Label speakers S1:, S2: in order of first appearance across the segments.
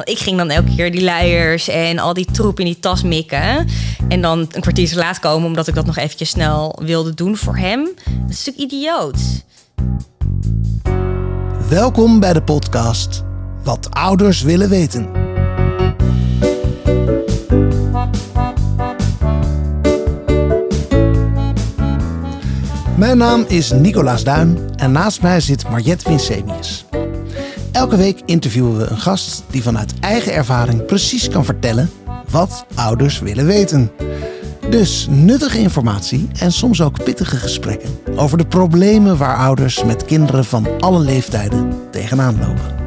S1: Want ik ging dan elke keer die luiers en al die troep in die tas mikken. En dan een kwartier te laat komen omdat ik dat nog eventjes snel wilde doen voor hem. Dat is natuurlijk idioot.
S2: Welkom bij de podcast Wat ouders willen weten. Mijn naam is Nicolaas Duin en naast mij zit Mariette Winsemius. Elke week interviewen we een gast die vanuit eigen ervaring precies kan vertellen wat ouders willen weten. Dus nuttige informatie en soms ook pittige gesprekken over de problemen waar ouders met kinderen van alle leeftijden tegenaan lopen.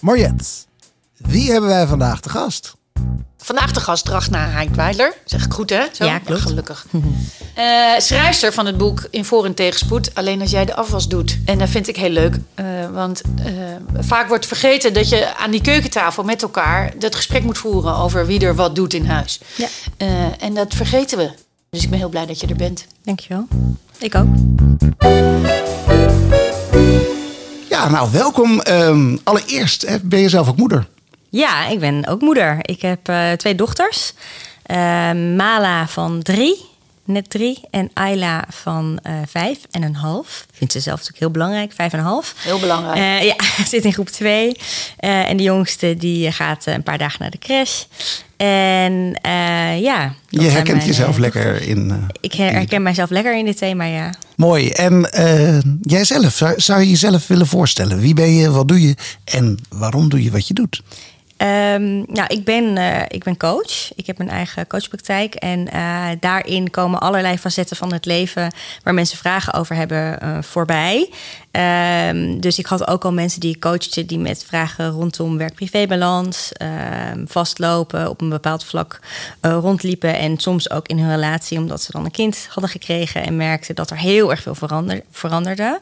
S2: Mariette, wie hebben wij vandaag te gast?
S3: Vandaag de gast Ragna Heinkwijler. Zeg ik goed, hè? Zo?
S1: Ja, klopt.
S3: gelukkig. Eh, schrijfster van het boek In Voor- en Tegenspoed. Alleen als jij de afwas doet. En dat vind ik heel leuk. eh, want eh, vaak wordt vergeten dat je aan die keukentafel met elkaar... dat gesprek moet voeren over wie er wat doet in huis.
S1: Ja.
S3: Eh, en dat vergeten we. Dus ik ben heel blij dat je er bent.
S1: Dankjewel. Ik ook.
S2: Ja, nou welkom. Ehm, allereerst, hè, ben je zelf ook moeder?
S1: Ja, ik ben ook moeder. Ik heb eh, twee dochters. Eh, Mala van drie, net drie. En Ayla van eh, vijf en een half. Vindt ze zelf natuurlijk heel belangrijk, vijf en een half.
S3: Heel belangrijk.
S1: Eh, ja, zit in groep twee. Eh, en de jongste die gaat een paar dagen naar de crash. En eh, ja.
S2: Je herkent
S1: mijn,
S2: jezelf lekker in. eh,
S1: Ik her- herken mijzelf lekker in dit thema, ja.
S2: Mooi. En eh, jijzelf, zou, zou je jezelf willen voorstellen? Wie ben je, wat doe je en waarom doe je wat je doet?
S1: Nou, ik ben, eh, ik ben coach. Ik heb mijn eigen coachpraktijk. En eh, daarin komen allerlei facetten van het leven waar mensen vragen over hebben eh, voorbij. Ehm, dus ik had ook al mensen die ik coachte die met vragen rondom werk-privébalans, ehm, vastlopen op een bepaald vlak eh, rondliepen. En soms ook in hun relatie, omdat ze dan een kind hadden gekregen en merkten dat er heel erg veel verander, veranderde.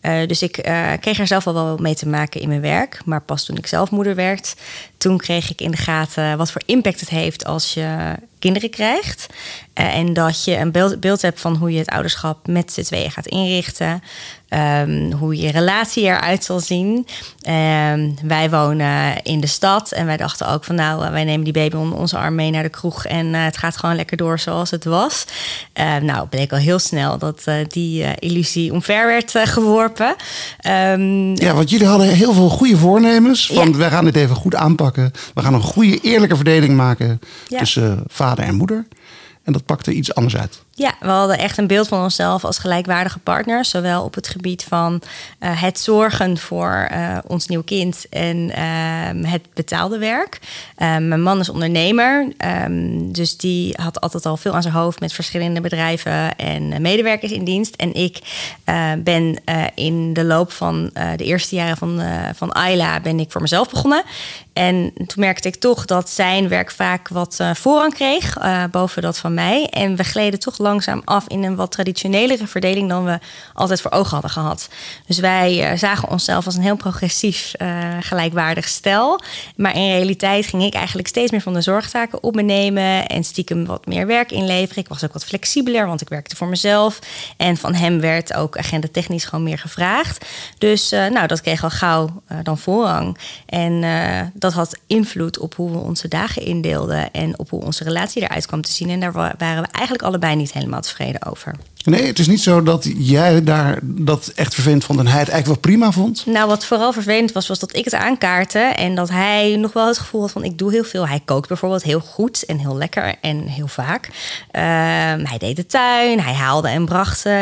S1: Eh, dus ik eh, kreeg er zelf al wel mee te maken in mijn werk. Maar pas toen ik zelf moeder werd, toen kreeg ik in de gaten wat voor impact het heeft als je kinderen krijgt. En dat je een beeld, beeld hebt van hoe je het ouderschap met z'n tweeën gaat inrichten. Ehm, hoe je relatie eruit zal zien. Ehm, wij wonen in de stad en wij dachten ook van nou, eh, wij nemen die baby onder onze arm mee naar de kroeg en eh, het gaat gewoon lekker door zoals het was. Eh, nou, bleek al heel snel dat eh, die illusie omver werd geworpen. Ehm,
S2: Ja, want jullie hadden heel veel goede voornemens. Van
S1: Ja.
S2: wij gaan dit even goed aanpakken. We gaan een goede, eerlijke verdeling maken
S1: Ja.
S2: tussen vader en moeder. En dat pakte iets anders uit.
S1: Ja, we hadden echt een beeld van onszelf als gelijkwaardige partners. Zowel op het gebied van eh, het zorgen voor eh, ons nieuw kind en ehm, het betaalde werk. Ehm, mijn man is ondernemer, ehm, dus die had altijd al veel aan zijn hoofd met verschillende bedrijven en eh, medewerkers in dienst. En ik ben in de loop van de eerste jaren van, van Ayla ben ik voor mezelf begonnen. En toen merkte ik toch dat zijn werk vaak wat voorrang kreeg boven dat van mij. En we gleden toch langzaam af in een wat traditionelere verdeling dan we altijd voor ogen hadden gehad. Dus wij eh, zagen onszelf als een heel progressief, eh, gelijkwaardig stel. Maar in realiteit ging ik eigenlijk steeds meer van de zorgtaken op me nemen en stiekem wat meer werk inleveren. Ik was ook wat flexibeler, want ik werkte voor mezelf. En van hem werd ook agenda technisch gewoon meer gevraagd. Dus eh, nou, dat kreeg al gauw dan voorrang. En dat had invloed op hoe we onze dagen indeelden en op hoe onze relatie eruit kwam te zien. En daar wa- waren we eigenlijk allebei niet helemaal tevreden over.
S2: Nee, het is niet zo dat jij daar dat echt vervelend vond en hij het eigenlijk wel prima vond.
S1: Nou, wat vooral vervelend was, was dat ik het aankaartte. En dat hij nog wel het gevoel had van ik doe heel veel. Hij kookt bijvoorbeeld heel goed en heel lekker en heel vaak. Ehm, hij deed de tuin, hij haalde en bracht eh,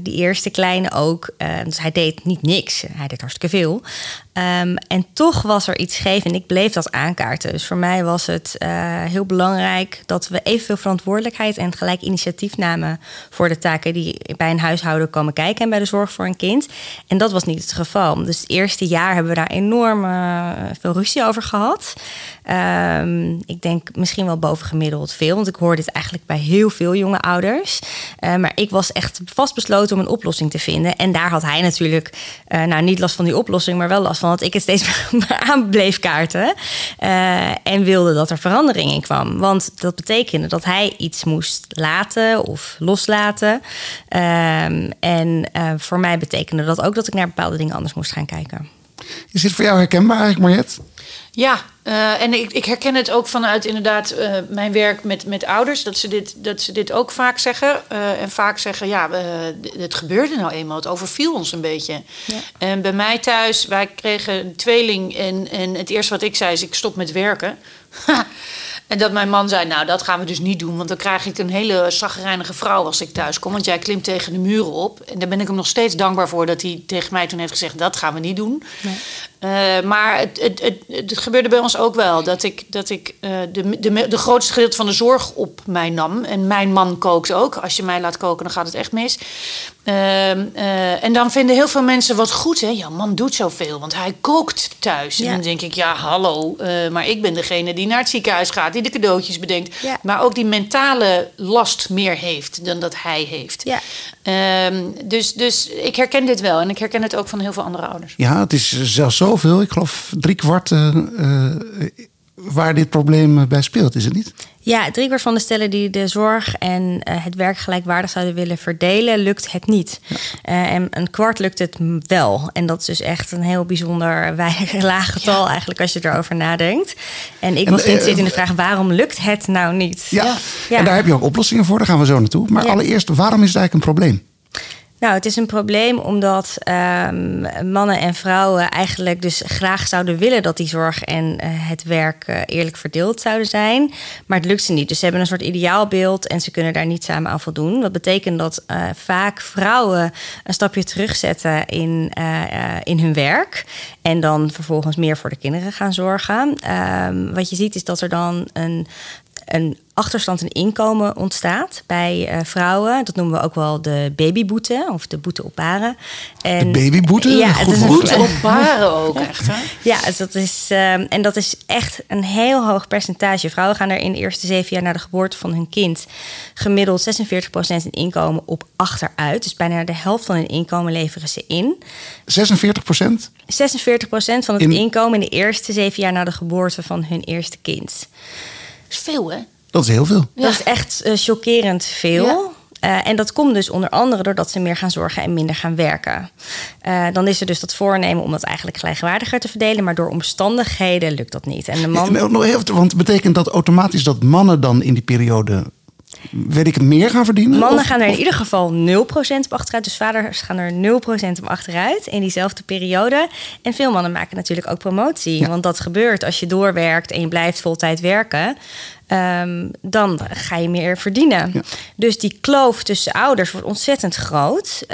S1: die eerste kleine ook. Ehm, dus hij deed niet niks. Hij deed hartstikke veel. Ehm, en toch was er iets scheef en ik bleef dat aankaarten. Dus voor mij was het eh, heel belangrijk dat we evenveel verantwoordelijkheid en gelijk initiatief namen voor de taken die bij een huishouden komen kijken en bij de zorg voor een kind. En dat was niet het geval. Dus het eerste jaar hebben we daar enorm eh, veel ruzie over gehad. Ehm, ik denk misschien wel bovengemiddeld veel, want ik hoor dit eigenlijk bij heel veel jonge ouders. Uh, maar ik was echt vastbesloten om een oplossing te vinden. En daar had hij natuurlijk, uh, nou niet last van die oplossing, maar wel last van dat ik het steeds aan bleef kaarten. Uh, en wilde dat er verandering in kwam. Want dat betekende dat hij iets moest laten of loslaten. Um, en voor mij betekende dat ook dat ik naar bepaalde dingen anders moest gaan kijken.
S2: Is dit voor jou herkenbaar eigenlijk, Mariette?
S3: Ja, uh, en ik, ik, herken het ook vanuit inderdaad uh, mijn werk met, met ouders. Dat ze, dit, dat ze dit ook vaak zeggen. Uh, en vaak zeggen, ja, het gebeurde nou eenmaal. Het overviel ons een beetje. Ja. En bij mij thuis, wij kregen een tweeling. En, en het eerste wat ik zei is, ik stop met werken. En dat mijn man zei, nou, dat gaan we dus niet doen. Want dan krijg ik een hele zagrijnige vrouw als ik thuis kom. Want jij klimt tegen de muren op. En daar ben ik hem nog steeds dankbaar voor dat hij tegen mij toen heeft gezegd... dat gaan we niet doen. Nee. Uh, maar het, het, het, het, gebeurde bij ons ook wel. Dat ik, dat ik uh, de, de, de grootste gedeelte van de zorg op mij nam. En mijn man kookt ook. Als je mij laat koken, dan gaat het echt mis. Uh, en dan vinden heel veel mensen wat goed. Hè? Ja, man doet zoveel, want hij kookt thuis. Ja. En dan denk ik, ja, hallo. maar ik ben degene die naar het ziekenhuis gaat. Die de cadeautjes bedenkt. Ja. Maar ook die mentale last meer heeft dan dat hij heeft. Ja. Ehm, dus, dus ik herken dit wel. En ik herken het ook van heel veel andere ouders.
S2: Ja, het is zelfs zoveel. Ik geloof drie kwart uh, uh, waar dit probleem bij speelt, is het niet?
S1: Ja, driekwart van de stellen die de zorg en uh, het werk gelijkwaardig zouden willen verdelen, lukt het niet. Ja. Uh, en een kwart lukt het wel. En dat is dus echt een heel bijzonder weinig laag getal ja. eigenlijk als je erover nadenkt. En ik was geïnteresseerd in de vraag, waarom lukt het nou niet?
S2: Ja. ja. en daar heb je ook oplossingen voor, daar gaan we zo naartoe. Maar allereerst, waarom is het eigenlijk een probleem?
S1: Nou, het is een probleem omdat um, mannen en vrouwen eigenlijk dus graag zouden willen dat die zorg en uh, het werk uh, eerlijk verdeeld zouden zijn. Maar het lukt ze niet. Dus ze hebben een soort ideaalbeeld en ze kunnen daar niet samen aan voldoen. Dat betekent dat uh, vaak vrouwen een stapje terugzetten in, in hun werk. En dan vervolgens meer voor de kinderen gaan zorgen. Um, wat je ziet is dat er dan een een achterstand in inkomen ontstaat bij uh, vrouwen. Dat noemen we ook wel de babyboete of de boete op baren.
S2: En, de babyboete?
S1: Ja,
S2: het
S1: is
S3: een boete op baren ook echt. Hè?
S1: Ja, dus dat is, um, en dat is echt een heel hoog percentage. Vrouwen gaan er in de eerste zeven jaar na de geboorte van hun kind gemiddeld 46% in inkomen op achteruit. Dus bijna de helft van hun inkomen leveren ze in.
S2: 46%?
S1: 46% van het in... inkomen in de eerste zeven jaar na de geboorte van hun eerste kind
S3: is veel, hè?
S2: Dat is heel veel.
S1: Ja. Dat is echt uh, chockerend veel. Ja. Uh, en dat komt dus onder andere doordat ze meer gaan zorgen en minder gaan werken. Uh, dan is er dus dat voornemen om dat eigenlijk gelijkwaardiger te verdelen, maar door omstandigheden lukt dat niet. En de man.
S2: Ja, want betekent dat automatisch dat mannen dan in die periode weet ik meer gaan verdienen?
S1: Mannen of, gaan er in of? ieder geval 0% op achteruit. Dus vaders gaan er 0% op achteruit in diezelfde periode. En veel mannen maken natuurlijk ook promotie. Ja. Want dat gebeurt als je doorwerkt en je blijft voltijd werken. Um, dan ga je meer verdienen. Ja. Dus die kloof tussen ouders wordt ontzettend groot.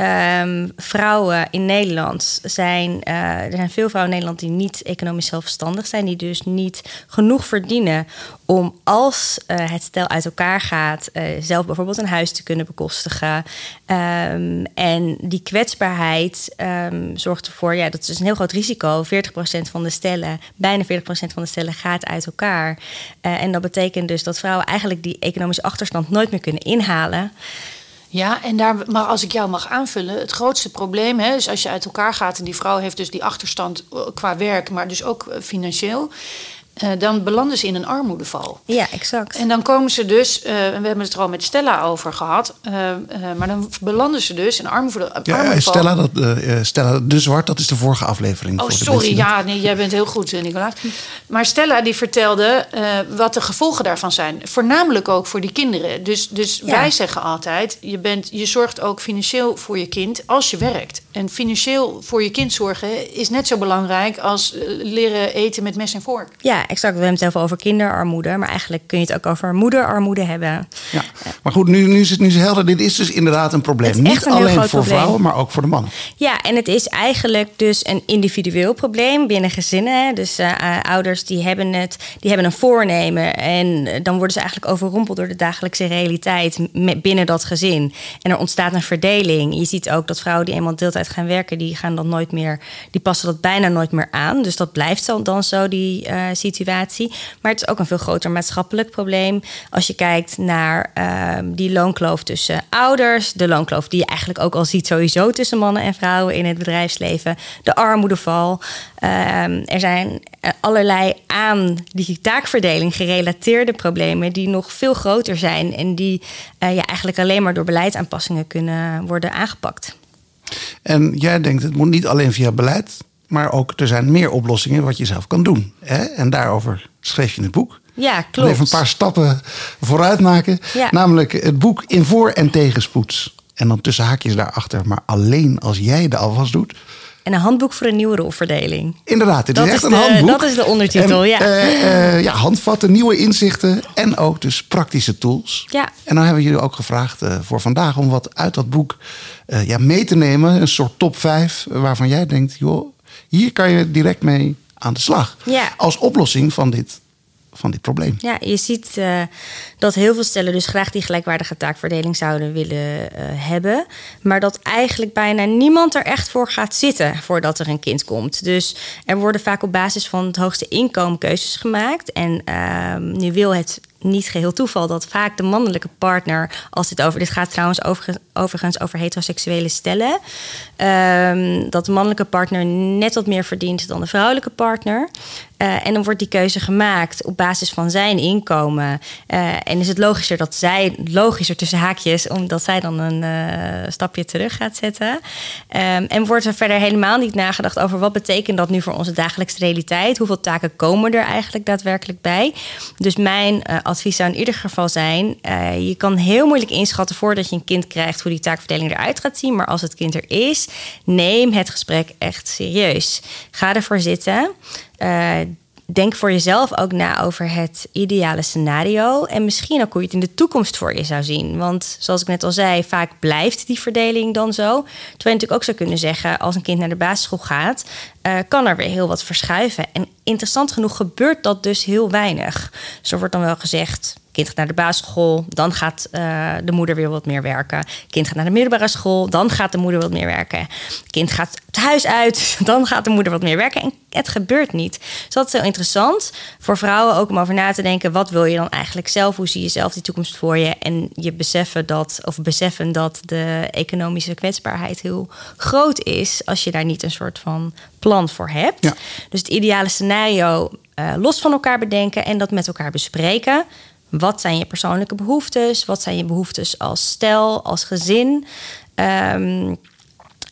S1: Um, vrouwen in Nederland zijn. Uh, er zijn veel vrouwen in Nederland die niet economisch zelfstandig zijn, die dus niet genoeg verdienen om als uh, het stel uit elkaar gaat, uh, zelf bijvoorbeeld een huis te kunnen bekostigen. Um, en die kwetsbaarheid zorgt ervoor, ja, dat is een heel groot risico. 40% van de stellen, bijna 40% van de stellen gaat uit elkaar. En dat betekent dus dat vrouwen eigenlijk die economische achterstand nooit meer kunnen inhalen.
S3: Ja, en daar, maar als ik jou mag aanvullen, het grootste probleem hè, is als je uit elkaar gaat en die vrouw heeft dus die achterstand qua werk, maar dus ook financieel. Uh, dan belanden ze in een armoedeval.
S1: Ja, exact.
S3: En dan komen ze dus, uh, we hebben het er al met Stella over gehad, uh, maar dan belanden ze dus in armoede,
S2: ja,
S3: armoedeval.
S2: Stella, dat, Stella de Zwart, dat is de vorige aflevering.
S3: Oh, sorry, ja, nee, jij bent heel goed, Nicolaas. Maar Stella die vertelde wat de gevolgen daarvan zijn. Voornamelijk ook voor die kinderen. Dus, dus ja. wij zeggen altijd, je, bent, je zorgt ook financieel voor je kind als je werkt. En financieel voor je kind zorgen is net zo belangrijk als leren eten met mes en vork.
S1: Ja, exact. We hebben het zelf over kinderarmoede, maar eigenlijk kun je het ook over moederarmoede hebben.
S2: Ja, maar goed, nu, nu is het nu zo helder. Dit is dus inderdaad een probleem. Niet alleen voor probleem. vrouwen, maar ook voor de mannen.
S1: Ja, en het is eigenlijk dus een individueel probleem binnen gezinnen. Dus uh, ouders die hebben het, die hebben een voornemen en dan worden ze eigenlijk overrompeld door de dagelijkse realiteit binnen dat gezin. En er ontstaat een verdeling. Je ziet ook dat vrouwen die eenmaal deeltijd gaan werken, die gaan dan nooit meer, die passen dat bijna nooit meer aan. Dus dat blijft dan, dan zo die uh, situatie Maar het is ook een veel groter maatschappelijk probleem. Als je kijkt naar ehm, die loonkloof tussen ouders, de loonkloof die je eigenlijk ook al ziet sowieso tussen mannen en vrouwen in het bedrijfsleven, de armoedeval. Ehm, er zijn eh, allerlei aan die taakverdeling gerelateerde problemen die nog veel groter zijn en die uh, ja, eigenlijk alleen maar door beleidsaanpassingen kunnen worden aangepakt.
S2: En jij denkt, het moet niet alleen via beleid, maar ook er zijn meer oplossingen wat je zelf kan doen. Hè? En daarover schreef je in het boek.
S1: Ja, klopt.
S2: Even een paar stappen vooruit maken.
S1: Ja.
S2: Namelijk het boek In voor- en tegenspoed. En dan tussen haakjes daarachter, maar alleen als jij de afwas doet.
S1: En een handboek voor een nieuwe rolverdeling.
S2: Inderdaad, het
S1: Dat
S2: is echt
S1: is
S2: een
S1: de-
S2: handboek.
S1: dat is de ondertitel,
S2: En,
S1: ja.
S2: eh, eh, ja, handvatten, nieuwe inzichten en ook dus praktische tools.
S1: Ja.
S2: En dan hebben we jullie ook gevraagd eh, voor vandaag om wat uit dat boek ja, mee te nemen. Een soort top 5 waarvan jij denkt, joh, hier kan je direct mee aan de slag.
S1: Ja.
S2: Als oplossing van dit, van dit probleem.
S1: Ja, je ziet eh, dat heel veel stellen dus graag die gelijkwaardige taakverdeling zouden willen eh, hebben. Maar dat eigenlijk bijna niemand er echt voor gaat zitten voordat er een kind komt. Dus er worden vaak op basis van het hoogste inkomen keuzes gemaakt. En ehm, nu wil het niet geheel toeval dat vaak de mannelijke partner, als dit over, dit gaat trouwens overigens, overigens over heteroseksuele stellen, ehm, dat de mannelijke partner net wat meer verdient dan de vrouwelijke partner. Eh, en dan wordt die keuze gemaakt op basis van zijn inkomen. Eh, en is het logischer dat zij, logischer tussen haakjes, omdat zij dan een eh, stapje terug gaat zetten. Ehm, en wordt er verder helemaal niet nagedacht over wat betekent dat nu voor onze dagelijkse realiteit? Hoeveel taken komen er eigenlijk daadwerkelijk bij? Dus mijn advies zou in ieder geval zijn: je kan heel moeilijk inschatten voordat je een kind krijgt hoe die taakverdeling eruit gaat zien. Maar als het kind er is, neem het gesprek echt serieus. Ga ervoor zitten. Eh, denk voor jezelf ook na over het ideale scenario. En misschien ook hoe je het in de toekomst voor je zou zien. Want zoals ik net al zei, vaak blijft die verdeling dan zo. Terwijl je natuurlijk ook zou kunnen zeggen, als een kind naar de basisschool gaat, eh, kan er weer heel wat verschuiven. En interessant genoeg gebeurt dat dus heel weinig. Dus er wordt dan wel gezegd. Kind gaat naar de basisschool, dan gaat eh, de moeder weer wat meer werken. Kind gaat naar de middelbare school, dan gaat de moeder wat meer werken. Kind gaat het huis uit, dan gaat de moeder wat meer werken. En het gebeurt niet. Dus dat is heel interessant voor vrouwen ook om over na te denken: wat wil je dan eigenlijk zelf? Hoe zie je zelf die toekomst voor je? En je beseffen dat, of beseffen dat de economische kwetsbaarheid heel groot is als je daar niet een soort van plan voor hebt.
S2: Ja.
S1: Dus het ideale scenario eh, los van elkaar bedenken en dat met elkaar bespreken. Wat zijn je persoonlijke behoeftes? Wat zijn je behoeftes als stel, als gezin? Ehm,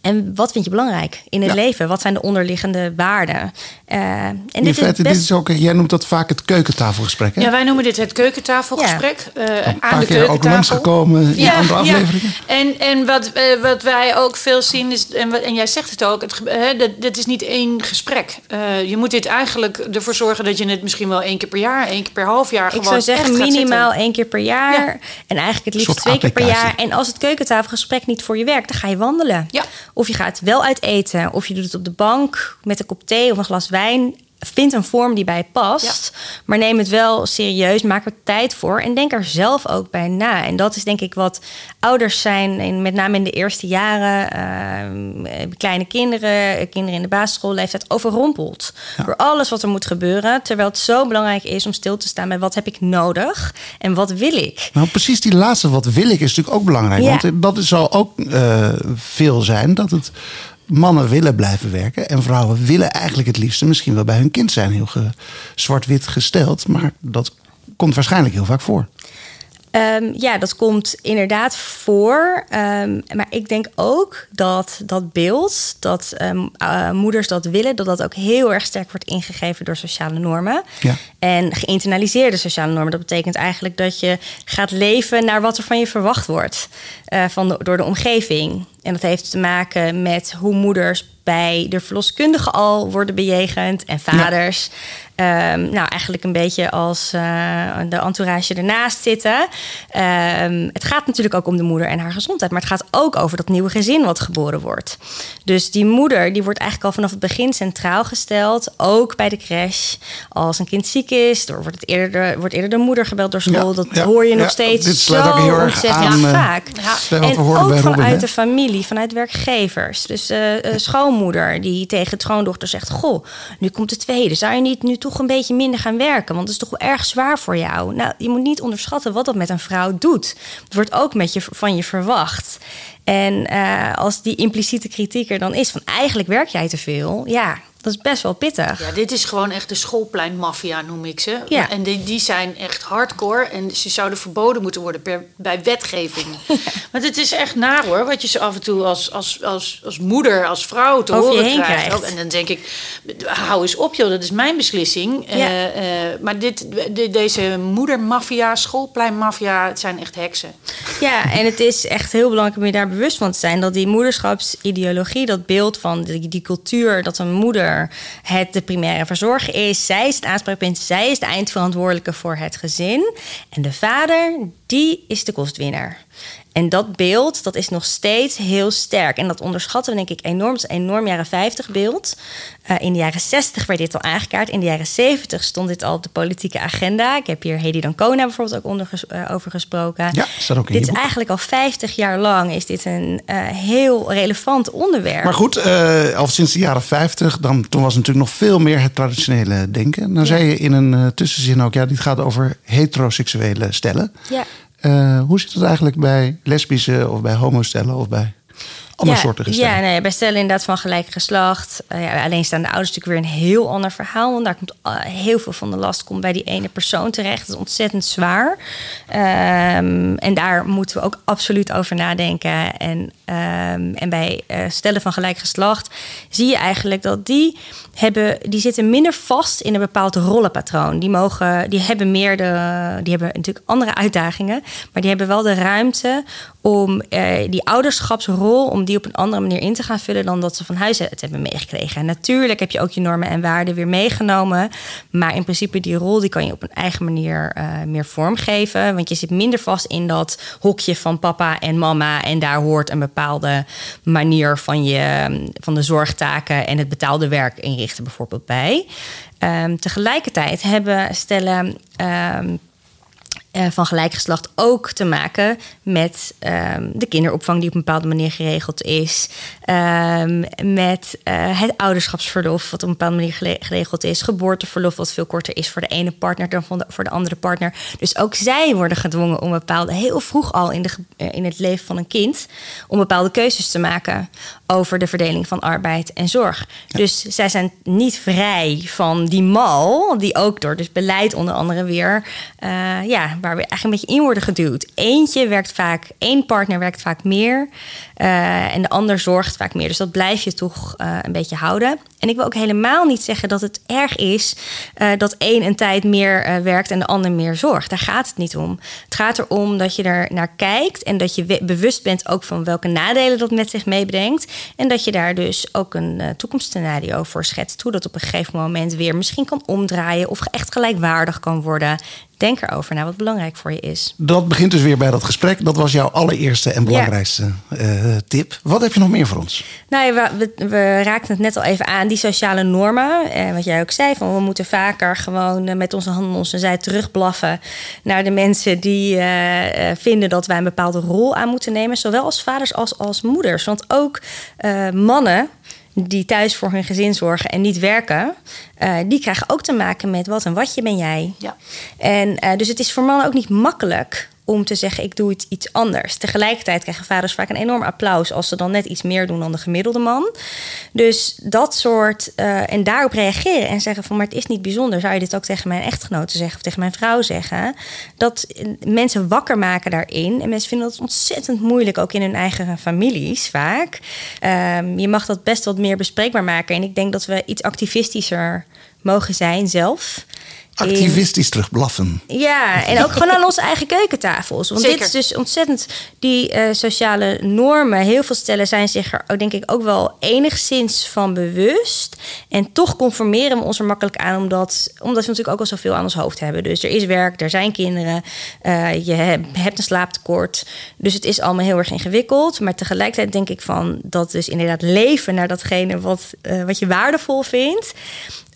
S1: en wat vind je belangrijk in het
S2: Ja.
S1: leven? Wat zijn de onderliggende waarden? Eh, en
S2: In
S1: dit is
S2: feite,
S1: best
S2: dit is ook, jij noemt dat vaak het keukentafelgesprek. Hè?
S3: Ja, wij noemen dit het keukentafelgesprek. eh,
S2: een
S3: aan de
S2: keer ook
S3: keukentafel.
S2: langsgekomen in andere afleveringen.
S3: En, en wat, eh, wat wij ook veel zien is, en, wat- en jij zegt het ook, het, dat, dit is niet één gesprek. Eh, je moet dit eigenlijk ervoor zorgen dat je het misschien wel één keer per jaar, één keer per half jaar
S1: Ik
S3: gewoon
S1: zou zeggen minimaal één keer per jaar.
S3: Ja.
S1: En eigenlijk het liefst twee keer per jaar. En als het keukentafelgesprek niet voor je werkt, dan ga je wandelen.
S3: Ja.
S1: Of je gaat wel uit eten. Of je doet het op de bank met een kop thee of een glas wijn. Vind een vorm die bij je past. Maar neem het wel serieus. Maak er tijd voor. En denk er zelf ook bij na. En dat is denk ik wat ouders zijn. En met name in de eerste jaren. ehm, kleine kinderen. Kinderen in de basisschoolleeftijd. Overrompeld. Door alles wat er moet gebeuren. Terwijl het zo belangrijk is om stil te staan bij wat heb ik nodig. En wat wil ik.
S2: Nou, precies die laatste, wat wil ik, is natuurlijk ook belangrijk.
S1: Ja.
S2: Want dat zal ook eh, veel zijn dat het mannen willen blijven werken. En vrouwen willen eigenlijk het liefste misschien wel bij hun kind zijn. Heel ge- zwart-wit gesteld. Maar dat komt waarschijnlijk heel vaak voor.
S1: Ehm, ja, dat komt inderdaad voor. Ehm, maar ik denk ook dat dat beeld, dat ehm, eh, moeders dat willen, dat dat ook heel erg sterk wordt ingegeven door sociale normen.
S2: Ja.
S1: En geïnternaliseerde sociale normen. Dat betekent eigenlijk dat je gaat leven naar wat er van je verwacht wordt eh, van de- door de omgeving. En dat heeft te maken met hoe moeders bij de verloskundige al worden bejegend en vaders. Ehm, nou, eigenlijk een beetje als eh, de entourage ernaast zitten. Ehm, het gaat natuurlijk ook om de moeder en haar gezondheid. Maar het gaat ook over dat nieuwe gezin wat geboren wordt. Dus die moeder die wordt eigenlijk al vanaf het begin centraal gesteld. Ook bij de crash. Als een kind ziek is, dan wordt, het eerder de, wordt eerder de moeder gebeld door school.
S2: Ja,
S1: dat
S2: ja,
S1: hoor je nog steeds
S2: dit
S1: zo
S2: ook heel erg
S1: ontzettend
S2: aan, eh,
S1: vaak.
S2: Wat
S1: en ook
S2: Robin,
S1: vanuit de familie. Familie, vanuit werkgevers. Dus uh, schoonmoeder die tegen het schoondochter zegt: Goh, nu komt de tweede. Zou je niet nu toch een beetje minder gaan werken? Want het is toch wel erg zwaar voor jou. Nou, je moet niet onderschatten wat dat met een vrouw doet. Het wordt ook met je, van je verwacht. En uh, als die impliciete kritiek er dan is van eigenlijk werk jij te veel, ja, dat is best wel pittig.
S3: Ja, dit is gewoon echt de schoolpleinmafia, noem ik ze. Ja. En die, die zijn echt hardcore. En ze zouden verboden moeten worden per, bij wetgeving. Want het is echt naar hoor, wat je ze af en toe als, als, als, als moeder, als vrouw te Over horen krijgt. krijgt. En dan denk ik, hou eens op joh, dat is mijn beslissing. Ja. Uh, uh, maar dit, de, deze moedermafia, schoolpleinmafia, het zijn echt heksen.
S1: Ja, en het is echt heel belangrijk om je daar bewust van te zijn... dat die moederschapsideologie, dat beeld van die, die cultuur... dat een moeder het de primaire verzorger is. Zij is het aanspreekpunt, zij is de eindverantwoordelijke voor het gezin. En de vader, die is de kostwinner. En dat beeld, dat is nog steeds heel sterk. En dat onderschatten we denk ik enorm. Het is een enorm jaren 50 beeld. Uh, in de jaren 60 werd dit al aangekaart. In de jaren 70 stond dit al op de politieke agenda. Ik heb hier Hedy Dancona bijvoorbeeld ook onder uh, over gesproken.
S2: Ja, staat ook in
S1: Dit is eigenlijk al 50 jaar lang is dit een uh, heel relevant onderwerp.
S2: Maar goed, al sinds de jaren 50, dan, toen was natuurlijk nog veel meer het traditionele denken. Nou ja. zei je in een tussenzin ook, ja, dit gaat over heteroseksuele stellen. Ja. Uh, hoe zit het eigenlijk bij lesbische of bij homostellen of bij
S1: ja,
S2: soorten
S1: Ja, nee, bij stellen inderdaad van gelijk geslacht. Uh, ja, alleenstaande ouders natuurlijk weer een heel ander verhaal. Want daar komt uh, heel veel van de last komt bij die ene persoon terecht. Dat is ontzettend zwaar. Um, en daar moeten we ook absoluut over nadenken. En, um, en bij uh, stellen van gelijk geslacht zie je eigenlijk dat die hebben, die zitten minder vast in een bepaald rollenpatroon. Die, mogen, die hebben meer de, die hebben natuurlijk andere uitdagingen, maar die hebben wel de ruimte om eh, die ouderschapsrol, om die op een andere manier in te gaan vullen dan dat ze van huis uit hebben meegekregen. En natuurlijk heb je ook je normen en waarden weer meegenomen, maar in principe die rol die kan je op een eigen manier uh, meer vormgeven, want je zit minder vast in dat hokje van papa en mama en daar hoort een bepaalde manier van je van de zorgtaken en het betaalde werk in bijvoorbeeld bij. Um, tegelijkertijd hebben stellen um, uh, van gelijk geslacht ook te maken met um, de kinderopvang die op een bepaalde manier geregeld is. Um, met uh, het ouderschapsverlof wat op een bepaalde manier geregeld is. Geboorteverlof wat veel korter is voor de ene partner dan voor de, voor de andere partner. Dus ook zij worden gedwongen om bepaalde, heel vroeg al in, de, uh, in het leven van een kind, om bepaalde keuzes te maken over de verdeling van arbeid en zorg. Ja. Dus zij zijn niet vrij van die mal, die ook door dus beleid onder andere weer ja, waar we eigenlijk een beetje in worden geduwd. Eentje werkt vaak, één partner werkt vaak meer uh, en de ander zorgt vaak meer. Dus dat blijf je toch uh, een beetje houden. En ik wil ook helemaal niet zeggen dat het erg is uh, dat één een tijd meer werkt en de ander meer zorgt. Daar gaat het niet om. Het gaat erom dat je er naar kijkt en dat je bewust bent ook van welke nadelen dat met zich meebrengt. En dat je daar dus ook een toekomstscenario voor schetst. Hoe dat op een gegeven moment weer misschien kan omdraaien of echt gelijkwaardig kan worden. Denk erover naar wat belangrijk voor je is.
S2: Dat begint dus weer bij dat gesprek. Dat was jouw allereerste en belangrijkste ja. uh, tip. Wat heb je nog meer voor ons?
S1: Nou, we, we, raakten het net al even aan, die sociale normen. Eh, wat jij ook zei, van we moeten vaker gewoon uh, met onze handen onze zij terugblaffen naar de mensen die uh, vinden dat wij een bepaalde rol aan moeten nemen. Zowel als vaders als als moeders. Want ook mannen die thuis voor hun gezin zorgen en niet werken, uh, die krijgen ook te maken met wat en watje ben jij. Ja. En uh, dus het is voor mannen ook niet makkelijk om te zeggen: ik doe iets, iets anders. Tegelijkertijd krijgen vaders vaak een enorm applaus als ze dan net iets meer doen dan de gemiddelde man. Dus dat soort. Uh, en daarop reageren en zeggen: van maar het is niet bijzonder. Zou je dit ook tegen mijn echtgenote zeggen of tegen mijn vrouw zeggen? Dat mensen wakker maken daarin. En mensen vinden dat ontzettend moeilijk, ook in hun eigen families vaak. Um, je mag dat best wat meer bespreekbaar maken. En ik denk dat we iets activistischer mogen zijn zelf.
S2: Activistisch terugblaffen.
S1: Ja, en ook gewoon aan onze eigen keukentafels. Want Zeker. dit is dus ontzettend die uh, sociale normen. Heel veel stellen zijn zich er denk ik ook wel enigszins van bewust. En toch conformeren we ons er makkelijk aan, omdat, omdat we natuurlijk ook al zoveel aan ons hoofd hebben. Dus er is werk, er zijn kinderen, uh, je hebt een slaaptekort. Dus het is allemaal heel erg ingewikkeld. Maar tegelijkertijd denk ik van dat dus inderdaad leven naar datgene wat, uh, wat je waardevol vindt.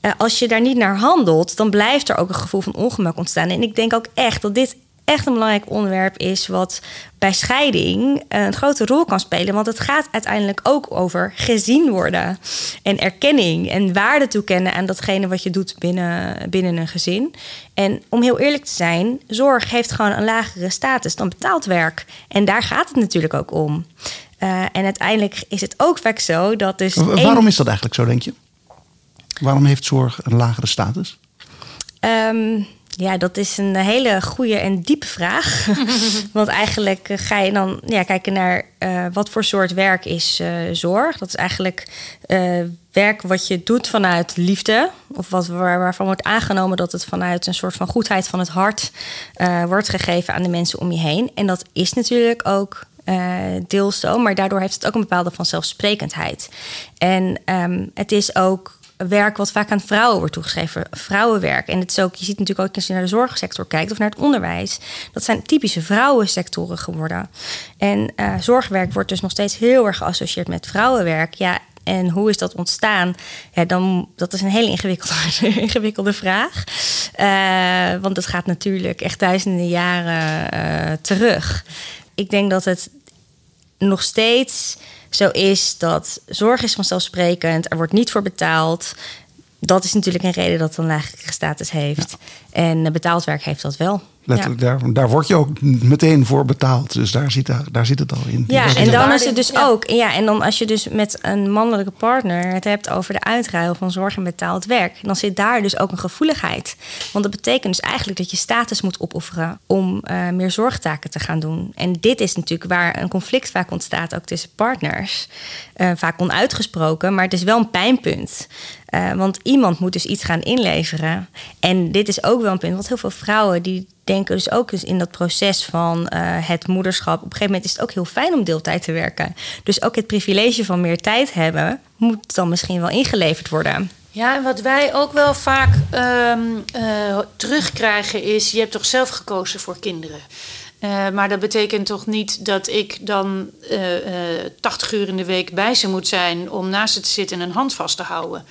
S1: Uh, als je daar niet naar handelt, dan blijft er ook een gevoel van ongemak ontstaan. En ik denk ook echt dat dit echt een belangrijk onderwerp is, wat bij scheiding een grote rol kan spelen. Want het gaat uiteindelijk ook over gezien worden en erkenning en waarde toekennen aan datgene wat je doet binnen, binnen een gezin. En om heel eerlijk te zijn, zorg heeft gewoon een lagere status dan betaald werk. En daar gaat het natuurlijk ook om. Uh, en uiteindelijk is het ook vaak zo dat dus.
S2: Waarom is dat eigenlijk zo, denk je? Waarom heeft zorg een lagere status?
S1: Um, ja, dat is een hele goede en diepe vraag. Want eigenlijk eh, ga je dan ja, kijken naar uh, wat voor soort werk is uh, zorg. Dat is eigenlijk uh, werk wat je doet vanuit liefde. Of wat, waar, waarvan wordt aangenomen dat het vanuit een soort van goedheid van het hart wordt gegeven aan de mensen om je heen. En dat is natuurlijk ook deels zo, maar daardoor heeft het ook een bepaalde vanzelfsprekendheid. En um, het is ook werk wat vaak aan vrouwen wordt toegeschreven. Vrouwenwerk. En het is ook, je ziet natuurlijk ook als je naar de zorgsector kijkt of naar het onderwijs. Dat zijn typische vrouwensectoren geworden. En uh, zorgwerk wordt dus nog steeds heel erg geassocieerd met vrouwenwerk. Ja, en hoe is dat ontstaan? Ja, dan, dat is een hele ingewikkelde, ingewikkelde vraag. Uh, want het gaat natuurlijk echt duizenden jaren uh, terug. Ik denk dat het nog steeds zo is dat zorg is vanzelfsprekend, er wordt niet voor betaald. Dat is natuurlijk een reden dat het een lagere status heeft. En betaald werk heeft dat wel.
S2: Letterlijk, daar, daar word je ook meteen voor betaald. Dus daar zit, daar zit het al in.
S1: Ja, en dan is het dus ook. Ja, en dan als je dus met een mannelijke partner het hebt over de uitruil van zorg en betaald werk, dan zit daar dus ook een gevoeligheid. Want dat betekent dus eigenlijk dat je status moet opofferen om uh, meer zorgtaken te gaan doen. En dit is natuurlijk waar een conflict vaak ontstaat, ook tussen partners. Uh, vaak onuitgesproken, maar het is wel een pijnpunt. Uh, want iemand moet dus iets gaan inleveren. En dit is ook wel punt, want heel veel vrouwen die denken dus ook dus in dat proces van uh, het moederschap. Op een gegeven moment is het ook heel fijn om deeltijd te werken. Dus ook het privilege van meer tijd hebben, moet dan misschien wel ingeleverd worden.
S3: Ja, en wat wij ook wel vaak um, uh, terugkrijgen is: je hebt toch zelf gekozen voor kinderen. Uh, maar dat betekent toch niet dat ik dan uh, uh, 80 uur in de week bij ze moet zijn om naast ze te zitten en een hand vast te houden.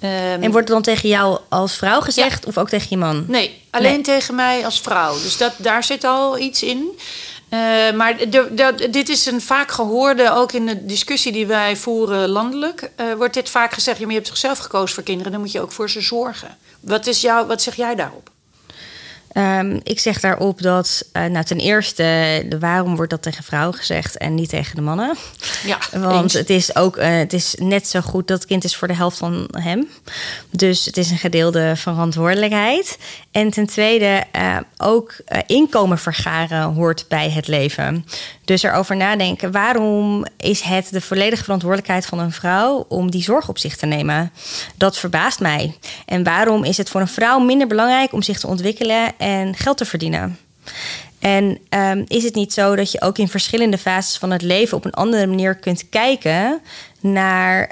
S1: Um, en wordt het dan tegen jou als vrouw gezegd ja. of ook tegen je man?
S3: Nee, alleen nee. tegen mij als vrouw. Dus dat, daar zit al iets in. Uh, maar dit is een vaak gehoorde, ook in de discussie die wij voeren landelijk, uh, wordt dit vaak gezegd: ja, maar je hebt zichzelf gekozen voor kinderen, dan moet je ook voor ze zorgen. Wat, is jou, wat zeg jij daarop?
S1: Um, ik zeg daarop dat, uh, nou ten eerste, waarom wordt dat tegen vrouwen gezegd en niet tegen de mannen?
S3: Ja,
S1: Want
S3: eens.
S1: het is ook, uh, het is net zo goed dat het kind is voor de helft van hem. Dus het is een gedeelde verantwoordelijkheid. En ten tweede, uh, ook inkomen vergaren hoort bij het leven. Dus erover nadenken, waarom is het de volledige verantwoordelijkheid van een vrouw om die zorg op zich te nemen? Dat verbaast mij. En waarom is het voor een vrouw minder belangrijk om zich te ontwikkelen en geld te verdienen? En um, is het niet zo dat je ook in verschillende fases van het leven op een andere manier kunt kijken naar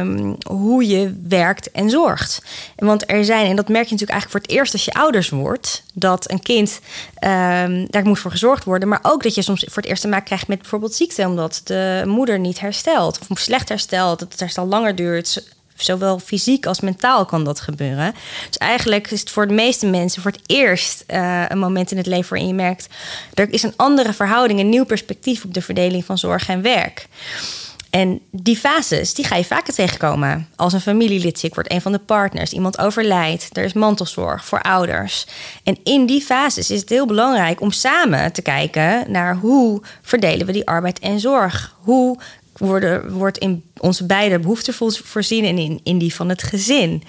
S1: um, hoe je werkt en zorgt? Want er zijn, en dat merk je natuurlijk eigenlijk voor het eerst als je ouders wordt, dat een kind um, daar moet voor gezorgd worden, maar ook dat je soms voor het eerst te maken krijgt met bijvoorbeeld ziekte, omdat de moeder niet herstelt of slecht herstelt, dat het herstel langer duurt zowel fysiek als mentaal kan dat gebeuren. Dus eigenlijk is het voor de meeste mensen voor het eerst uh, een moment in het leven waarin je merkt... er is een andere verhouding, een nieuw perspectief op de verdeling van zorg en werk. En die fases, die ga je vaker tegenkomen. Als een familielid ziek wordt, een van de partners, iemand overlijdt, er is mantelzorg voor ouders. En in die fases is het heel belangrijk om samen te kijken naar hoe verdelen we die arbeid en zorg. Hoe worden, wordt in onze beide behoeften voorzien en in, in die van het gezin.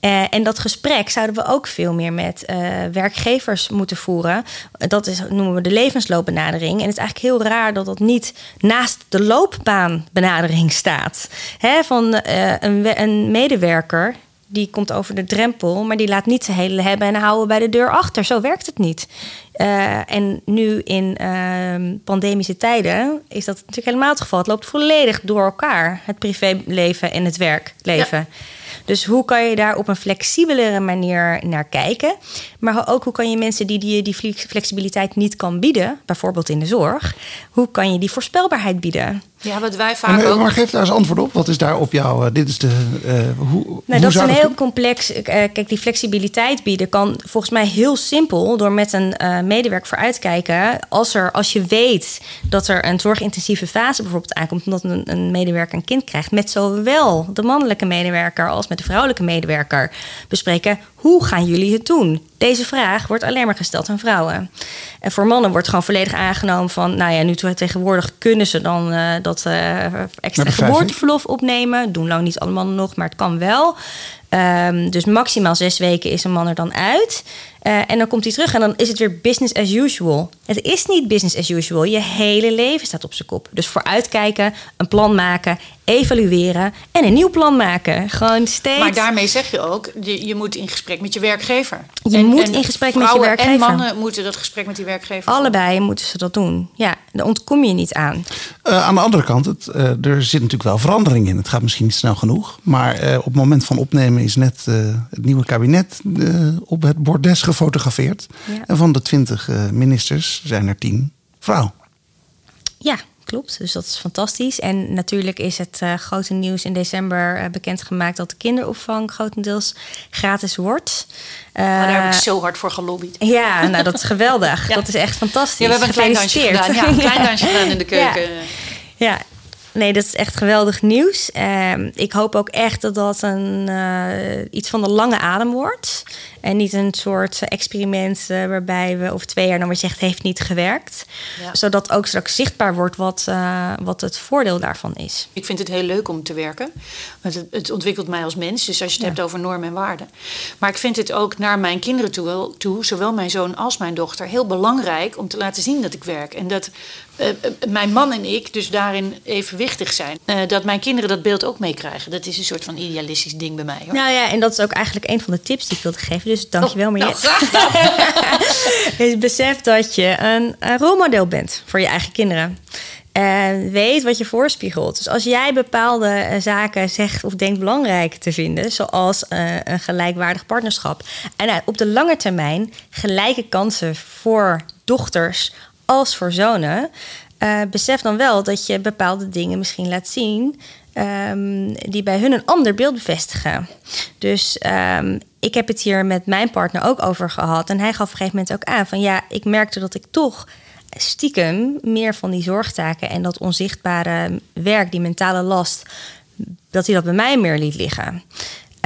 S1: Uh, en dat gesprek zouden we ook veel meer met uh, werkgevers moeten voeren. Dat is, noemen we de levensloopbenadering. En het is eigenlijk heel raar dat dat niet naast de loopbaanbenadering staat. Hè, van uh, een, een medewerker die komt over de drempel, maar die laat niet zijn hele hebben en houden bij de deur achter. Zo werkt het niet. Uh, en nu in uh, pandemische tijden is dat natuurlijk helemaal het geval. Het loopt volledig door elkaar, het privéleven en het werkleven. Ja. Dus hoe kan je daar op een flexibelere manier naar kijken? Maar ook hoe kan je mensen die die, die flexibiliteit niet kan bieden, bijvoorbeeld in de zorg, hoe kan je die voorspelbaarheid bieden?
S3: Ja, wat wij vaak
S2: maar,
S3: ook...
S2: maar geef daar eens antwoord op. Wat is daar op jou? Uh, dit is de. Uh, hoe,
S1: nou,
S2: hoe
S1: dat is een
S2: dat
S1: heel complex. Uh, kijk, die flexibiliteit bieden kan volgens mij heel simpel door met een medewerker voor uitkijken. Als, er, als je weet dat er een zorgintensieve fase bijvoorbeeld aankomt, omdat een, een medewerker een kind krijgt, met zowel de mannelijke medewerker als met de vrouwelijke medewerker bespreken. Hoe gaan jullie het doen? Deze vraag wordt alleen maar gesteld aan vrouwen. En voor mannen wordt gewoon volledig aangenomen van... nou ja, nu tegenwoordig kunnen ze dan uh, dat uh, extra geboorteverlof opnemen. Doen lang niet alle mannen nog, maar het kan wel. Um, dus maximaal zes weken is een man er dan uit. Uh, en dan komt hij terug en dan is het weer business as usual. Het is niet business as usual. Je hele leven staat op zijn kop. Dus vooruitkijken, een plan maken, evalueren en een nieuw plan maken. Gewoon steeds.
S3: Maar daarmee zeg je ook, je, je moet in gesprek met je werkgever.
S1: Je
S3: en,
S1: moet in gesprek met je werkgever.
S3: En mannen moeten dat gesprek met die werkgever.
S1: Allebei moeten ze dat doen. Ja, daar ontkom je niet aan.
S2: Uh, aan de andere kant, het, uh, er zit natuurlijk wel verandering in. Het gaat misschien niet snel genoeg. Maar uh, op het moment van opnemen is net het nieuwe kabinet op het bordes gefotografeerd. Ja. En van de twintig ministers zijn er tien vrouw.
S1: Ja, klopt. Dus dat is fantastisch. En natuurlijk is het uh, grote nieuws in december uh, bekendgemaakt dat de kinderopvang grotendeels gratis wordt.
S3: Uh, oh, daar heb ik zo hard voor gelobbyd.
S1: Ja, nou dat is geweldig. ja. Dat is echt fantastisch.
S3: Ja, we hebben een klein dansje gedaan. Ja, een klein dansje gedaan in de keuken.
S1: Ja. Nee, dat is echt geweldig nieuws. Uh, ik hoop ook echt dat dat een, uh, iets van de lange adem wordt. En niet een soort experiment uh, waarbij we over twee jaar dan weer zegt... heeft niet gewerkt. Ja. Zodat ook straks zichtbaar wordt wat, uh, wat het voordeel daarvan is.
S3: Ik vind het heel leuk om te werken. Want het, het ontwikkelt mij als mens. Dus als je het ja. hebt over normen en waarden. Maar ik vind het ook naar mijn kinderen toe, toe... zowel mijn zoon als mijn dochter... heel belangrijk om te laten zien dat ik werk. En dat uh, mijn man en ik dus daarin evenwichtig zijn. Uh, dat mijn kinderen dat beeld ook meekrijgen. Dat is een soort van idealistisch ding bij mij. Hoor.
S1: Nou ja, en dat is ook eigenlijk een van de tips die ik wilde geven. Dus dankjewel, oh, Mariette. Nou, dus besef dat je een, een rolmodel bent voor je eigen kinderen. En weet wat je voorspiegelt. Dus als jij bepaalde uh, zaken zegt of denkt belangrijk te vinden, zoals uh, een gelijkwaardig partnerschap, en uh, op de lange termijn gelijke kansen voor dochters als voor zonen, uh, besef dan wel dat je bepaalde dingen misschien laat zien um, die bij hun een ander beeld bevestigen. Dus um, ik heb het hier met mijn partner ook over gehad. En hij gaf op een gegeven moment ook aan van ja, ik merkte dat ik toch stiekem meer van die zorgtaken en dat onzichtbare werk, die mentale last, dat hij dat bij mij meer liet liggen.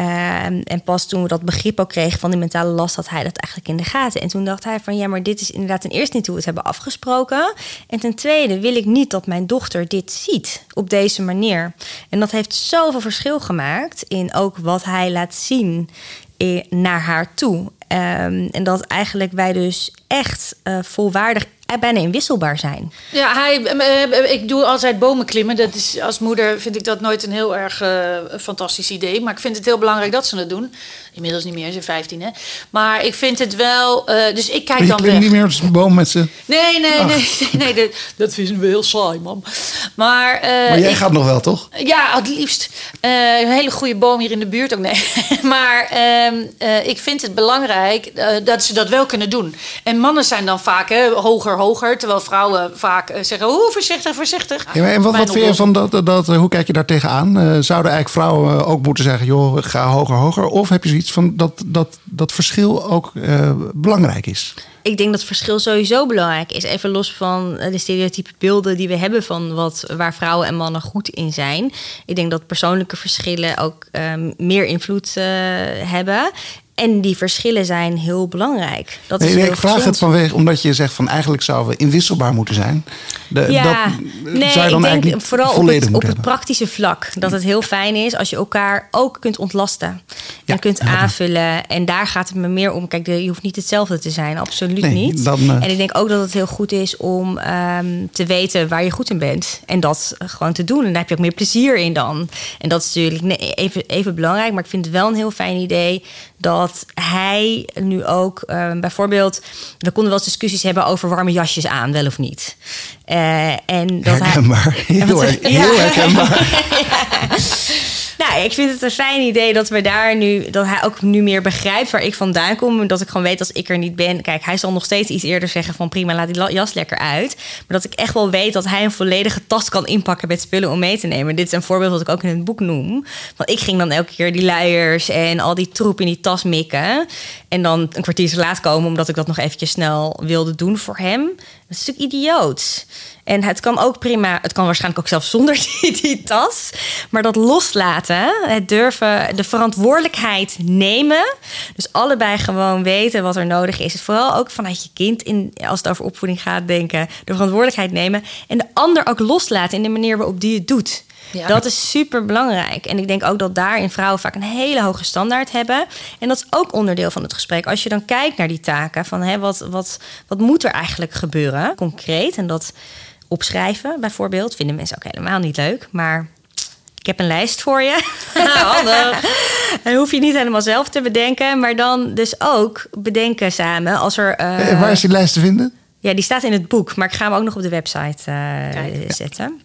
S1: Uh, en pas toen we dat begrip ook kregen van die mentale last, had hij dat eigenlijk in de gaten. En toen dacht hij van ja, maar dit is inderdaad ten eerste niet hoe we het hebben afgesproken. En ten tweede wil ik niet dat mijn dochter dit ziet op deze manier. En dat heeft zoveel verschil gemaakt in ook wat hij laat zien naar haar toe. Um, en dat eigenlijk wij dus echt uh, volwaardig bijna inwisselbaar zijn.
S3: Ja, hij, ik doe altijd bomen klimmen. Dat is, als moeder vind ik dat nooit een heel erg uh, fantastisch idee. Maar ik vind het heel belangrijk dat ze het doen. Inmiddels niet meer, ze 15 hè. Maar ik vind het wel. Uh, dus ik kijk
S2: je
S3: dan weg.
S2: niet meer op een boom met ze.
S3: Nee, nee, Ach. nee, nee, dat, dat vinden we heel saai, man. Maar, uh,
S2: maar jij ik, gaat nog wel, toch?
S3: Ja, het liefst. Uh, een hele goede boom hier in de buurt ook. Nee. maar ik vind het belangrijk dat ze dat wel kunnen doen. En mannen zijn dan vaak hè, hoger, hoger. Terwijl vrouwen vaak zeggen: oh, voorzichtig, voorzichtig.
S2: Ja, en wat, wat vind je van dat, dat, hoe kijk je daar tegenaan? zouden eigenlijk vrouwen ook moeten zeggen: joh, ga hoger, hoger? Of heb je van dat dat, dat verschil ook uh, belangrijk is?
S1: Ik denk dat verschil sowieso belangrijk is. Even los van de stereotype beelden die we hebben van wat, waar vrouwen en mannen goed in zijn. Ik denk dat persoonlijke verschillen ook um, meer invloed uh, hebben. En die verschillen zijn heel belangrijk. Dat
S2: nee,
S1: is
S2: nee,
S1: heel
S2: ik vraag
S1: gezond.
S2: het vanwege omdat je zegt van eigenlijk zouden we inwisselbaar moeten zijn. De,
S1: ja,
S2: dat
S1: nee,
S2: zou je dan
S1: ik denk vooral op het, op het praktische vlak. Dat het heel fijn is als je elkaar ook kunt ontlasten.
S2: Ja,
S1: en kunt aanvullen. En daar gaat het me meer om. Kijk, je hoeft niet hetzelfde te zijn. Absoluut
S2: Nee,
S1: niet.
S2: dan, eh,
S1: En ik denk ook dat het heel goed is om ehm, te weten waar je goed in bent. En dat gewoon te doen. En daar heb je ook meer plezier in dan. En dat is natuurlijk even, even belangrijk. Maar ik vind het wel een heel fijn idee dat hij nu ook ehm, bijvoorbeeld... We konden wel eens discussies hebben over warme jasjes aan, wel of niet. Eh, en dat hij,
S2: Herkenbaar. Heel, her-
S1: Ja.
S2: heel herkenbaar.
S1: ik vind het een fijn idee dat we daar nu, dat hij ook nu meer begrijpt waar ik vandaan kom. Dat ik gewoon weet als ik er niet ben. Kijk, hij zal nog steeds iets eerder zeggen van prima, laat die jas lekker uit. Maar dat ik echt wel weet dat hij een volledige tas kan inpakken met spullen om mee te nemen. Dit is een voorbeeld wat ik ook in het boek noem. Want ik ging dan elke keer die luiers en al die troep in die tas mikken. En dan een kwartier te laat komen omdat ik dat nog eventjes snel wilde doen voor hem. Is natuurlijk idioots. En het kan ook prima, het kan waarschijnlijk ook zelfs zonder die, die, tas. Maar dat loslaten, het durven, de verantwoordelijkheid nemen. Dus allebei gewoon weten wat er nodig is. Vooral ook vanuit je kind, in, als het over opvoeding gaat, denken. De verantwoordelijkheid nemen. En de ander ook loslaten in de manier waarop die het doet. Ja. Dat is super belangrijk. En ik denk ook dat daarin vrouwen vaak een hele hoge standaard hebben. En dat is ook onderdeel van het gesprek. Als je dan kijkt naar die taken, van hè, wat, wat, wat moet er eigenlijk gebeuren, concreet. En dat opschrijven bijvoorbeeld, vinden mensen ook helemaal niet leuk. Maar ik heb een lijst voor je. Handig. en hoef je niet helemaal zelf te bedenken, maar dan dus ook bedenken samen als er.
S2: Uh, waar is die lijst te vinden?
S1: Ja, die staat in het boek, maar ik ga hem ook nog op de website uh, zetten.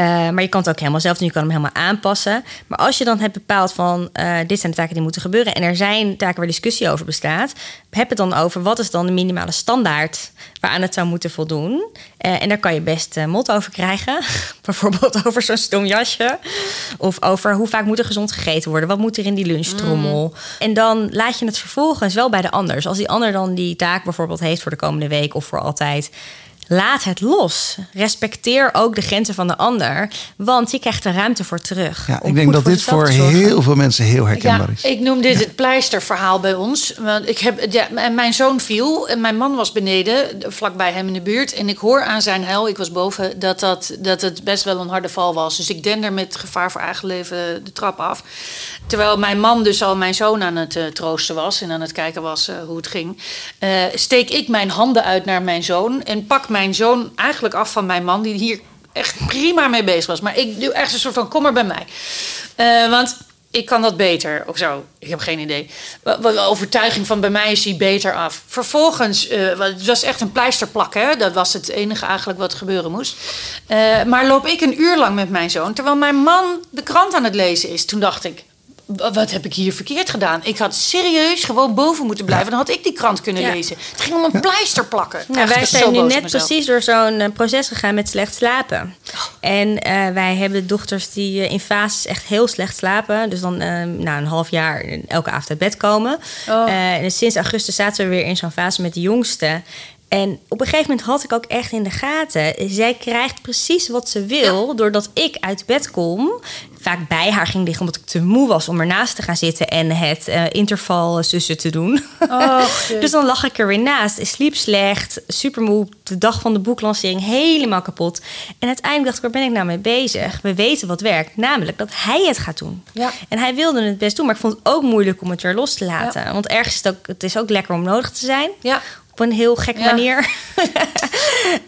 S1: Uh, maar je kan het ook helemaal zelf doen. Je kan hem helemaal aanpassen. Maar als je dan hebt bepaald van uh, dit zijn de taken die moeten gebeuren. En er zijn taken waar discussie over bestaat. Heb het dan over wat is dan de minimale standaard waaraan het zou moeten voldoen. Uh, en daar kan je best mot over krijgen. Bijvoorbeeld over zo'n stom jasje. Of over hoe vaak moet er gezond gegeten worden. Wat moet er in die lunchtrommel. Mm. En dan laat je het vervolgens wel bij de anders. Als die ander dan die taak bijvoorbeeld heeft voor de komende week of voor altijd laat het los. Respecteer ook de grenzen van de ander, want je krijgt er ruimte voor terug.
S2: Ja, ik denk dat dit voor heel veel mensen heel herkenbaar
S3: ja,
S2: is.
S3: Ik noem dit het pleisterverhaal bij ons. Want ik heb, ja, mijn zoon viel en mijn man was beneden, vlakbij hem in de buurt. En ik hoor aan zijn huil, ik was boven, dat, dat, dat het best wel een harde val was. Dus ik dender met gevaar voor eigen leven de trap af. Terwijl mijn man dus al mijn zoon aan het uh, troosten was en aan het kijken was uh, hoe het ging. Uh, steek ik mijn handen uit naar mijn zoon en pak mijn zoon eigenlijk af van mijn man, die hier echt prima mee bezig was. Maar ik doe echt een soort van: kom maar bij mij. want ik kan dat beter of zo. Ik heb geen idee. Overtuiging van bij mij is hij beter af. Vervolgens, uh, het was echt een pleisterplak? Dat was het enige eigenlijk wat gebeuren moest. Uh, maar loop ik een uur lang met mijn zoon, terwijl mijn man de krant aan het lezen is. Toen dacht ik, wat heb ik hier verkeerd gedaan? Ik had serieus gewoon boven moeten blijven. Dan had ik die krant kunnen lezen. Het ging om een pleister plakken.
S1: Ja, wij zijn nu net precies door zo'n uh, proces gegaan met slecht slapen. Oh. En uh, wij hebben dochters die uh, in fases echt heel slecht slapen. Dus dan na een half jaar elke avond uit bed komen. Oh. en sinds augustus zaten we weer in zo'n fase met de jongste. En op een gegeven moment had ik ook echt in de gaten. Zij krijgt precies wat ze wil. Doordat ik uit bed kom. Vaak bij haar ging liggen omdat ik te moe was om ernaast te gaan zitten en het uh, interval zussen te doen. Oh, dus dan lag ik er weer naast. Ik sliep slecht, super moe. De dag van de boeklancering helemaal kapot. En uiteindelijk dacht ik, waar ben ik nou mee bezig? We weten wat werkt, namelijk dat hij het gaat doen. Ja. En hij wilde het best doen, maar ik vond het ook moeilijk om het weer los te laten. Want ergens is het, ook, het is ook lekker om nodig te zijn. Ja op een heel gekke manier.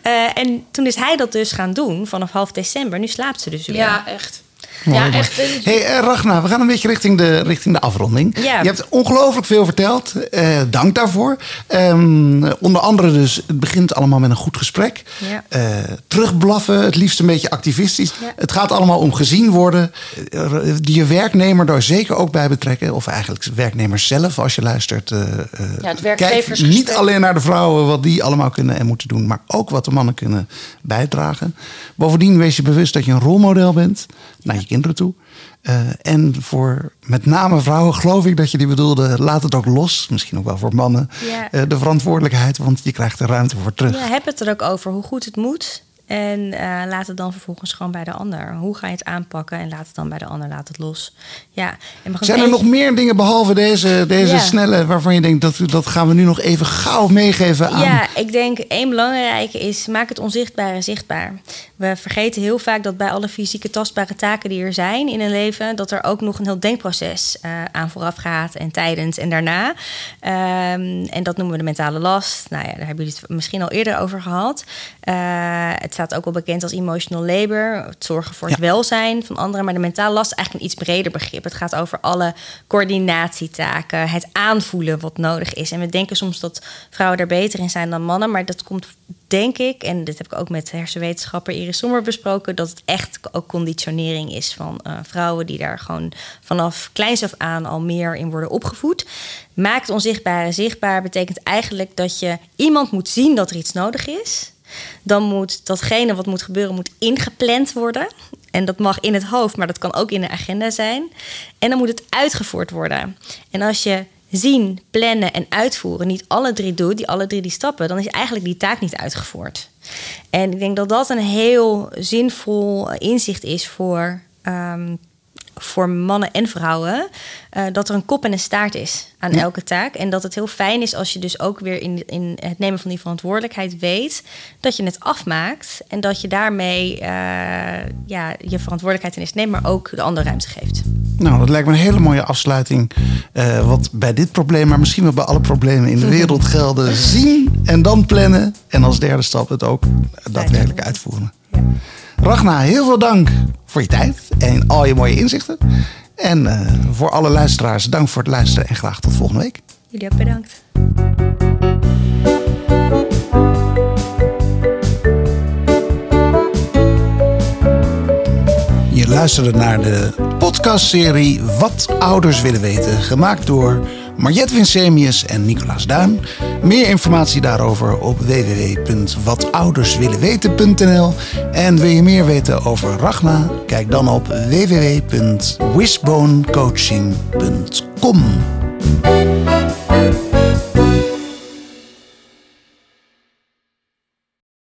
S1: uh, en toen is hij dat dus gaan doen vanaf half december. Nu slaapt ze dus weer.
S3: Ja, echt.
S2: Ja, echt. Hey, uh, Ragna, we gaan een beetje richting de, richting de afronding. Ja. Je hebt ongelooflijk veel verteld. Uh, dank daarvoor. Um, onder andere dus, het begint allemaal met een goed gesprek. Ja. Uh, terugblaffen, het liefst een beetje activistisch. Ja. Het gaat allemaal om gezien worden. je werknemer daar zeker ook bij betrekken. Of eigenlijk werknemers zelf, als je luistert. ja,
S3: het werkgevers
S2: kijk niet alleen naar de vrouwen, wat die allemaal kunnen en moeten doen. Maar ook wat de mannen kunnen bijdragen. Bovendien wees je bewust dat je een rolmodel bent naar je kinderen toe. Uh, en voor met name vrouwen geloof ik dat je die bedoelde, laat het ook los. Misschien ook wel voor mannen. Ja. Uh, de verantwoordelijkheid, want je krijgt er ruimte voor terug.
S1: Ja, heb het er ook over hoe goed het moet. En uh, laat het dan vervolgens gewoon bij de ander. Hoe ga je het aanpakken en laat het dan bij de ander, laat het los. Ja,
S2: en Zijn er nog meer dingen behalve deze, deze snelle waarvan je denkt dat, dat gaan we nu nog even gauw meegeven aan?
S1: Ja, ik denk één belangrijke is maak het onzichtbare zichtbaar. We vergeten heel vaak dat bij alle fysieke tastbare taken die er zijn in een leven, dat er ook nog een heel denkproces uh, aan vooraf gaat en tijdens en daarna. Um, en dat noemen we de mentale last. Nou ja, daar hebben jullie het misschien al eerder over gehad. Uh, het staat ook wel bekend als emotional labor. Het zorgen voor het welzijn van anderen. Maar de mentale last is eigenlijk een iets breder begrip. Het gaat over alle coördinatietaken, het aanvoelen wat nodig is. En we denken soms dat vrouwen daar beter in zijn dan mannen. Maar dat komt, denk ik, en dit heb ik ook met hersenwetenschapper Iris Sommer besproken, dat het echt ook conditionering is van uh, vrouwen die daar gewoon vanaf kleins af aan al meer in worden opgevoed. Maakt onzichtbare zichtbaar betekent eigenlijk dat je iemand moet zien dat er iets nodig is. Dan moet datgene wat moet gebeuren, moet ingepland worden. En dat mag in het hoofd, maar dat kan ook in de agenda zijn. En dan moet het uitgevoerd worden. En als je zien, plannen en uitvoeren niet alle drie doet, die alle drie die stappen, dan is eigenlijk die taak niet uitgevoerd. En ik denk dat dat een heel zinvol inzicht is voor um, voor mannen en vrouwen uh, dat er een kop en een staart is aan elke taak. En dat het heel fijn is als je dus ook weer in, in het nemen van die verantwoordelijkheid weet dat je het afmaakt en dat je daarmee uh, ja, je verantwoordelijkheid ineens neemt, maar ook de andere ruimte geeft.
S2: Nou, dat lijkt me een hele mooie afsluiting. Uh, wat bij dit probleem, maar misschien wel bij alle problemen in de wereld gelden. Zien en dan plannen. En als derde stap het ook daadwerkelijk uitvoeren. Ja. Ragna, heel veel dank voor je tijd en al je mooie inzichten. En uh, voor alle luisteraars, dank voor het luisteren en graag tot volgende week.
S1: Jullie ook bedankt.
S2: Je luisterde naar de podcastserie Wat ouders willen weten, gemaakt door Mariette Winsemius en Nicolaas Duin. Meer informatie daarover op www.watouderswillenweten.nl. En wil je meer weten over Ragna? Kijk dan op www.wishbonecoaching.com.